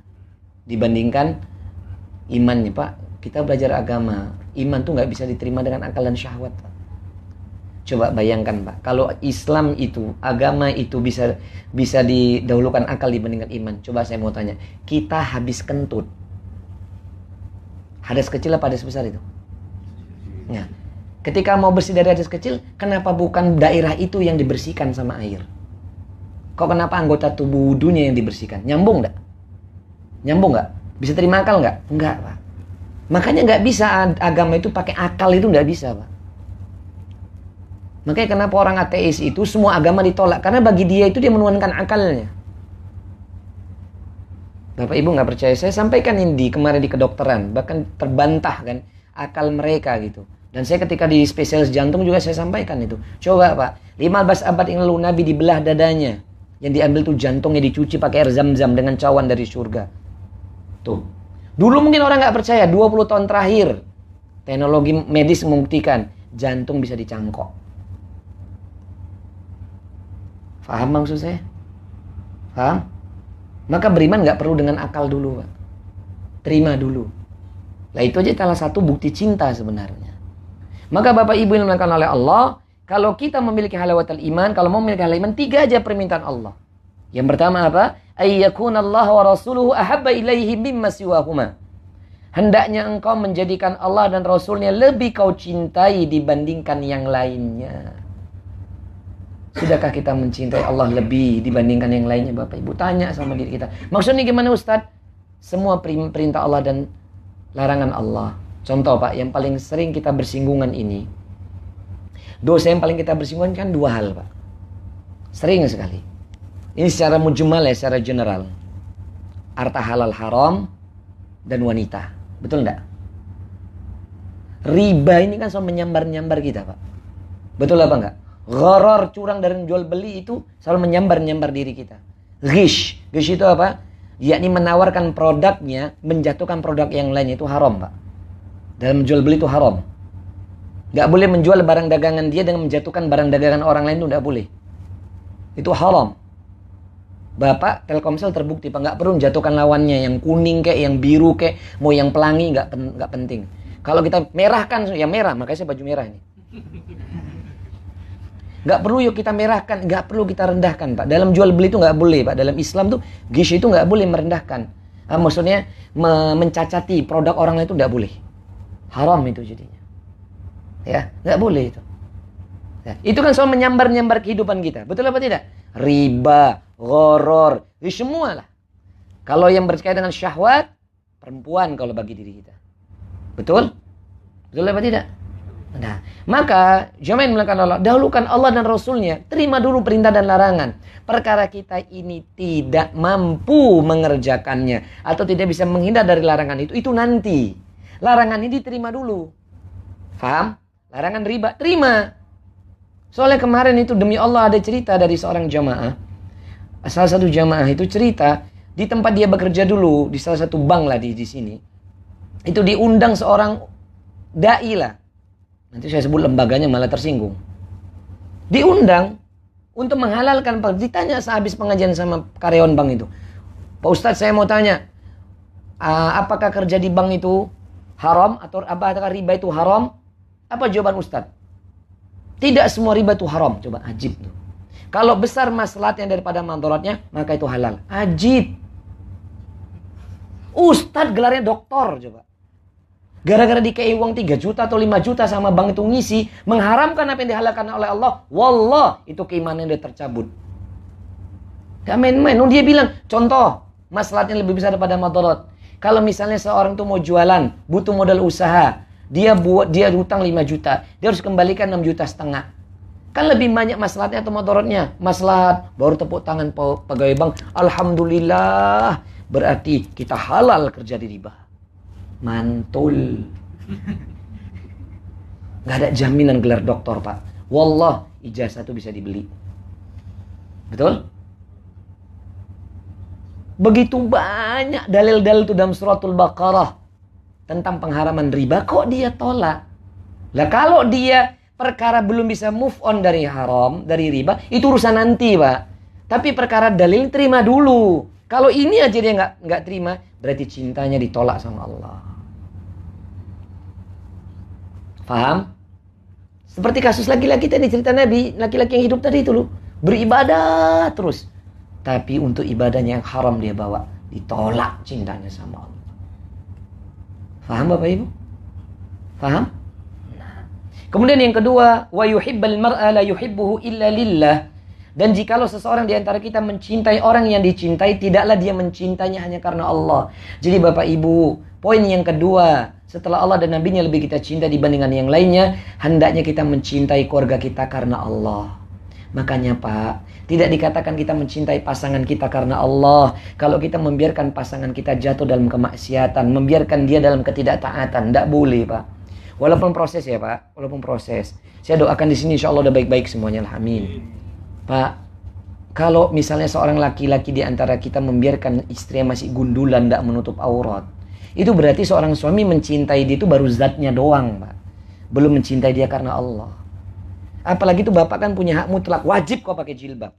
dibandingkan imannya Pak. Kita belajar agama Iman tuh nggak bisa diterima dengan akal dan syahwat. Coba bayangkan Pak, kalau Islam itu, agama itu bisa bisa didahulukan akal dibandingkan iman. Coba saya mau tanya, kita habis kentut. Hadas kecil apa hadas besar itu? Ya. Ketika mau bersih dari hadas kecil, kenapa bukan daerah itu yang dibersihkan sama air? Kok kenapa anggota tubuh wudhunya yang dibersihkan? Nyambung nggak? Nyambung nggak? Bisa terima akal nggak? Enggak, Pak. Makanya nggak bisa agama itu pakai akal itu nggak bisa, Pak. Makanya kenapa orang ateis itu semua agama ditolak karena bagi dia itu dia menuankan akalnya. Bapak Ibu nggak percaya saya sampaikan ini kemarin di kedokteran bahkan terbantah kan akal mereka gitu. Dan saya ketika di spesialis jantung juga saya sampaikan itu. Coba Pak, 15 abad yang lalu Nabi dibelah dadanya. Yang diambil tuh jantungnya dicuci pakai air zam-zam dengan cawan dari surga. Tuh, Dulu mungkin orang nggak percaya, 20 tahun terakhir teknologi medis membuktikan jantung bisa dicangkok. Faham maksud saya? Faham? Maka beriman nggak perlu dengan akal dulu, Pak. Terima dulu. Lah itu aja salah satu bukti cinta sebenarnya. Maka Bapak Ibu yang dimuliakan oleh Allah, kalau kita memiliki halawatul iman, kalau mau memiliki halawatul iman, tiga aja permintaan Allah. Yang pertama apa? Ayyakuna Allah wa rasuluhu ahabba ilaihi mimma siwahuma. Hendaknya engkau menjadikan Allah dan Rasulnya lebih kau cintai dibandingkan yang lainnya. Sudahkah kita mencintai Allah lebih dibandingkan yang lainnya Bapak Ibu? Tanya sama diri kita. Maksudnya gimana Ustadz? Semua perintah Allah dan larangan Allah. Contoh Pak, yang paling sering kita bersinggungan ini. Dosa yang paling kita bersinggungan kan dua hal Pak. Sering sekali. Ini secara mujmal ya, secara general. Harta halal haram dan wanita. Betul enggak? Riba ini kan selalu menyambar-nyambar kita Pak. Betul apa enggak? Gharar curang dari jual beli itu selalu menyambar-nyambar diri kita. Gish. Gish itu apa? Yakni menawarkan produknya, menjatuhkan produk yang lain itu haram, Pak. Dalam jual beli itu haram. Gak boleh menjual barang dagangan dia dengan menjatuhkan barang dagangan orang lain itu gak boleh. Itu haram. Bapak Telkomsel terbukti Pak nggak perlu menjatuhkan lawannya yang kuning kayak yang biru kayak mau yang pelangi nggak nggak penting. Kalau kita merahkan ya merah makanya saya baju merah ini. Nggak perlu yuk kita merahkan, nggak perlu kita rendahkan, Pak. Dalam jual beli itu nggak boleh, Pak. Dalam Islam tuh gish itu nggak boleh merendahkan. Ah, maksudnya me mencacati produk orang lain itu nggak boleh. Haram itu jadinya. Ya, nggak boleh itu. Ya. Itu kan soal menyambar-nyambar kehidupan kita. Betul apa tidak? Riba, goror, itu semua lah. Kalau yang berkaitan dengan syahwat, perempuan kalau bagi diri kita. Betul? Betul apa tidak? Nah, maka jamaah melakukan Allah, dahulukan Allah dan Rasulnya, terima dulu perintah dan larangan. Perkara kita ini tidak mampu mengerjakannya atau tidak bisa menghindar dari larangan itu, itu nanti. Larangan ini diterima dulu. Faham? Larangan riba, terima. Soalnya kemarin itu demi Allah ada cerita dari seorang jamaah. Salah satu jamaah itu cerita di tempat dia bekerja dulu di salah satu bank lah di di sini. Itu diundang seorang dai lah Nanti saya sebut lembaganya malah tersinggung. Diundang untuk menghalalkan ditanya sehabis pengajian sama karyawan bank itu. Pak Ustadz saya mau tanya, apakah kerja di bank itu haram atau apakah riba itu haram? Apa jawaban Ustadz? Tidak semua riba itu haram. Coba ajib tuh. Kalau besar masalahnya daripada mandoratnya, maka itu halal. Ajib. Ustadz gelarnya doktor coba. Gara-gara dikei uang 3 juta atau 5 juta sama bank itu ngisi. Mengharamkan apa yang dihalalkan oleh Allah. Wallah itu keimanan dia tercabut. Gak main-main. Dia bilang contoh. Masalahnya lebih besar daripada madarat. Kalau misalnya seorang itu mau jualan. Butuh modal usaha. Dia buat dia hutang 5 juta. Dia harus kembalikan 6 juta setengah. Kan lebih banyak masalahnya atau motorotnya. Masalah baru tepuk tangan pegawai bank. Alhamdulillah. Berarti kita halal kerja di riba mantul. Gak ada jaminan gelar doktor pak. Wallah ijazah itu bisa dibeli. Betul? Begitu banyak dalil-dalil itu dalam suratul Baqarah tentang pengharaman riba kok dia tolak. Lah kalau dia perkara belum bisa move on dari haram, dari riba, itu urusan nanti, Pak. Tapi perkara dalil terima dulu. Kalau ini aja dia nggak nggak terima, berarti cintanya ditolak sama Allah. Faham? Seperti kasus laki-laki tadi cerita Nabi, laki-laki yang hidup tadi itu loh, beribadah terus. Tapi untuk ibadahnya yang haram dia bawa, ditolak cintanya sama Allah. Faham Bapak Ibu? Faham? Kemudian yang kedua, wa yuhibbal mar'a la yuhibbuhu illa lillah. Dan jikalau seseorang di antara kita mencintai orang yang dicintai, tidaklah dia mencintainya hanya karena Allah. Jadi Bapak Ibu, poin yang kedua, setelah Allah dan Nabi-Nya lebih kita cinta dibandingkan yang lainnya, hendaknya kita mencintai keluarga kita karena Allah. Makanya Pak, tidak dikatakan kita mencintai pasangan kita karena Allah. Kalau kita membiarkan pasangan kita jatuh dalam kemaksiatan, membiarkan dia dalam ketidaktaatan, tidak boleh Pak. Walaupun proses ya Pak, walaupun proses. Saya doakan di sini insya Allah udah baik-baik semuanya. Amin. Pak, kalau misalnya seorang laki-laki di antara kita membiarkan istrinya masih gundulan, tidak menutup aurat, itu berarti seorang suami mencintai dia itu baru zatnya doang, Pak. Belum mencintai dia karena Allah. Apalagi itu bapak kan punya hak mutlak, wajib kok pakai jilbab.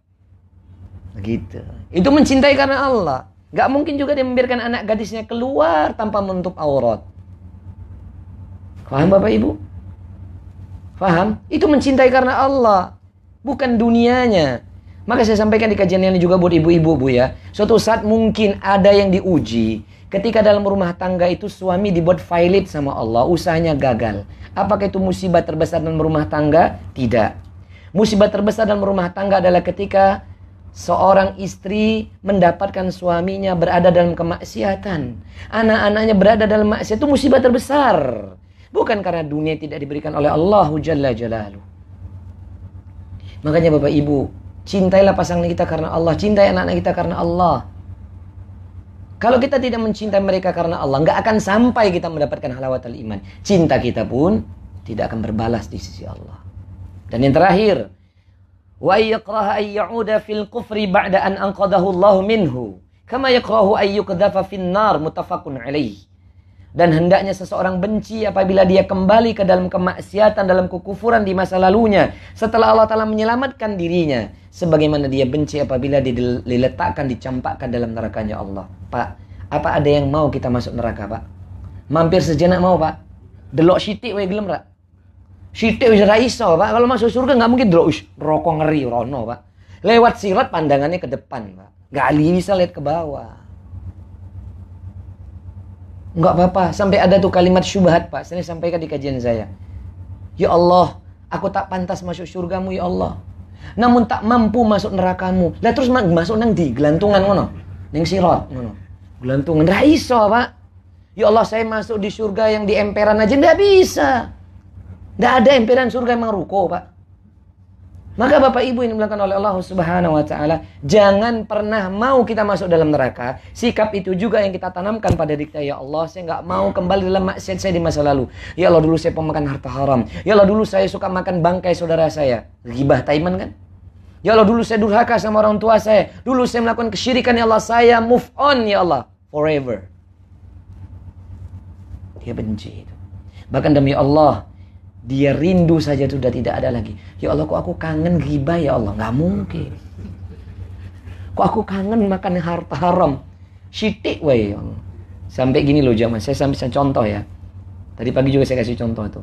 Begitu. Itu mencintai karena Allah. Gak mungkin juga dia membiarkan anak gadisnya keluar tanpa menutup aurat. Paham Bapak Ibu? Paham? Itu mencintai karena Allah bukan dunianya. Maka saya sampaikan di kajian ini juga buat ibu-ibu bu ya. Suatu saat mungkin ada yang diuji. Ketika dalam rumah tangga itu suami dibuat violet sama Allah, usahanya gagal. Apakah itu musibah terbesar dalam rumah tangga? Tidak. Musibah terbesar dalam rumah tangga adalah ketika seorang istri mendapatkan suaminya berada dalam kemaksiatan. Anak-anaknya berada dalam maksiat itu musibah terbesar. Bukan karena dunia tidak diberikan oleh Allah Jalla Jalaluh. Makanya Bapak Ibu, cintailah pasangan kita karena Allah, cintai anak-anak kita karena Allah. Kalau kita tidak mencintai mereka karena Allah, nggak akan sampai kita mendapatkan halawatul iman. Cinta kita pun tidak akan berbalas di sisi Allah. Dan yang terakhir, wa yakraha ay ya'uda fil kufri ba'da an anqadahu Allah minhu, kama yakrahu ay yuqdhafa fin nar muttafaqun. Dan hendaknya seseorang benci apabila dia kembali ke dalam kemaksiatan, dalam kekufuran di masa lalunya. Setelah Allah Ta'ala menyelamatkan dirinya. Sebagaimana dia benci apabila diletakkan, dicampakkan dalam nerakanya Allah. Pak, apa ada yang mau kita masuk neraka, Pak? Mampir sejenak mau, Pak? Delok syitik, wae gelem, Pak? Syitik wis iso, Pak. Kalau masuk surga nggak mungkin delok rokok ngeri rono, Pak. Lewat sirat pandangannya ke depan, Pak. Gak bisa lihat ke bawah. Enggak apa-apa. Sampai ada tuh kalimat syubhat, Pak. Saya sampaikan di kajian saya. Ya Allah, aku tak pantas masuk surgamu, ya Allah. Namun tak mampu masuk nerakamu. Lah terus masuk nang di gelantungan ngono. Ning sirot ngono. Gelantungan ra iso, Pak. Ya Allah, saya masuk di surga yang di emperan aja ndak bisa. Ndak ada emperan surga yang ruko, Pak. Maka Bapak Ibu yang dimuliakan oleh Allah Subhanahu wa taala, jangan pernah mau kita masuk dalam neraka. Sikap itu juga yang kita tanamkan pada diri kita, ya Allah, saya nggak mau kembali dalam maksiat saya di masa lalu. Ya Allah, dulu saya pemakan harta haram. Ya Allah, dulu saya suka makan bangkai saudara saya. Gibah taiman kan? Ya Allah, dulu saya durhaka sama orang tua saya. Dulu saya melakukan kesyirikan, ya Allah, saya move on, ya Allah, forever. Dia benci itu. Bahkan demi Allah, dia rindu saja sudah tidak ada lagi. Ya Allah, kok aku kangen riba ya Allah? Nggak mungkin. Kok aku kangen makan harta haram? Syitik weh. Ya sampai gini loh zaman. Saya sampai contoh ya. Tadi pagi juga saya kasih contoh itu.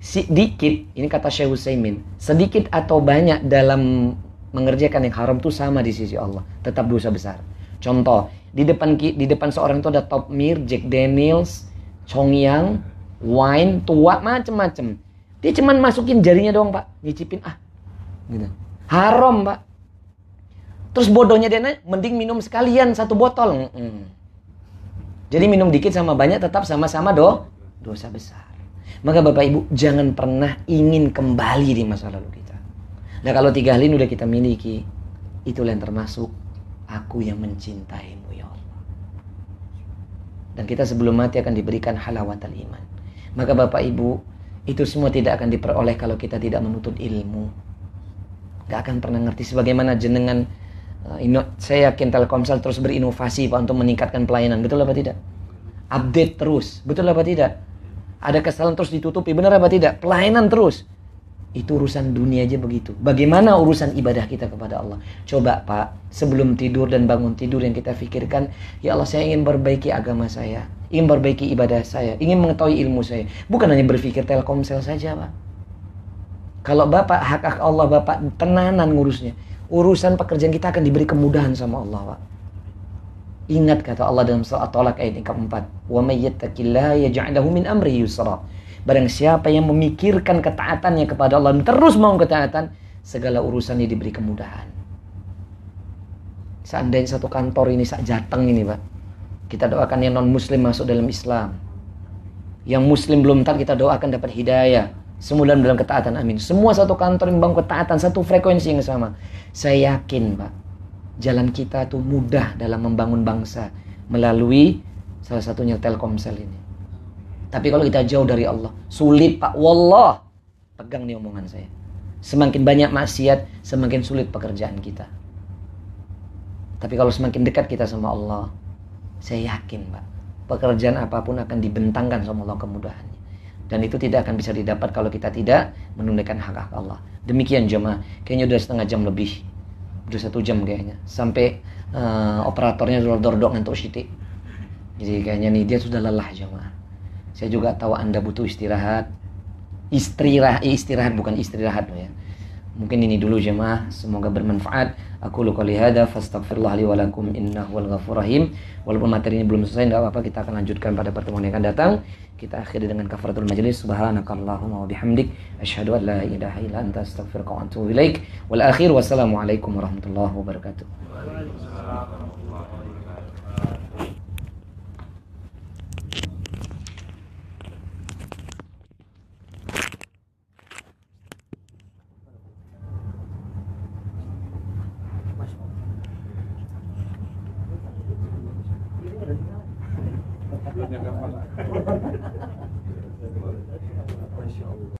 Sedikit, ini kata Syekh Husaymin. Sedikit atau banyak dalam mengerjakan yang haram itu sama di sisi Allah. Tetap dosa besar. Contoh, di depan di depan seorang itu ada Top Mir, Jack Daniels, Chong Yang, wine, tua, macem-macem. Dia cuman masukin jarinya doang pak, nyicipin ah, gitu. Haram pak. Terus bodohnya dia nanya, mending minum sekalian satu botol. Mm Jadi minum dikit sama banyak tetap sama-sama do dosa besar. Maka bapak ibu jangan pernah ingin kembali di masa lalu kita. Nah kalau tiga hal ini udah kita miliki, itulah yang termasuk aku yang mencintaimu ya Allah. Dan kita sebelum mati akan diberikan halawat iman. Maka Bapak Ibu, itu semua tidak akan diperoleh kalau kita tidak menuntut ilmu. Gak akan pernah ngerti sebagaimana jenengan uh, saya yakin Telkomsel terus berinovasi Pak untuk meningkatkan pelayanan. Betul apa tidak? Update terus. Betul apa tidak? Ada kesalahan terus ditutupi. Benar apa tidak? Pelayanan terus. Itu urusan dunia aja begitu. Bagaimana urusan ibadah kita kepada Allah? Coba Pak, sebelum tidur dan bangun tidur yang kita pikirkan, ya Allah saya ingin perbaiki agama saya, ingin perbaiki ibadah saya, ingin mengetahui ilmu saya. Bukan hanya berpikir Telkomsel saja Pak. Kalau Bapak hak-hak Allah Bapak tenanan ngurusnya, urusan pekerjaan kita akan diberi kemudahan sama Allah Pak. Ingat kata Allah dalam surat At-Talaq ayat yang keempat, "Wa may yattaqillaha yaj'al lahu min amri yusra." Barang siapa yang memikirkan ketaatannya kepada Allah terus mau ketaatan, segala urusannya diberi kemudahan. Seandainya satu kantor ini sak jateng ini, Pak. Kita doakan yang non muslim masuk dalam Islam. Yang muslim belum taat kita doakan dapat hidayah. Semua dalam ketaatan amin. Semua satu kantor yang ketaatan, satu frekuensi yang sama. Saya yakin, Pak, jalan kita tuh mudah dalam membangun bangsa melalui salah satunya Telkomsel ini. Tapi kalau kita jauh dari Allah, sulit Pak. Wallah. Pegang nih omongan saya. Semakin banyak maksiat, semakin sulit pekerjaan kita. Tapi kalau semakin dekat kita sama Allah, saya yakin Pak, pekerjaan apa pun akan dibentangkan sama Allah kemudahannya. Dan itu tidak akan bisa didapat kalau kita tidak menunaikan hak-hak Allah. Demikian jemaah, kayaknya udah setengah jam lebih. Udah satu jam kayaknya. Sampai uh, operatornya dordok ngantuk siti. Jadi kayaknya nih dia sudah lelah jemaah. Saya juga tahu Anda butuh istirahat. Istirahat, istirahat bukan istirahat ya. Mungkin ini dulu jemaah, semoga bermanfaat. Aku luka lihada, fastaghfirullah li innahu wal rahim. Walaupun materi ini belum selesai, tidak apa-apa, kita akan lanjutkan pada pertemuan yang akan datang. Kita akhiri dengan kafaratul majelis. Subhanakallahumma wa bihamdik. Asyhadu an la ilaha illa anta astaghfiruka wa atubu ilaik. Wal akhir wassalamualaikum warahmatullahi wabarakatuh.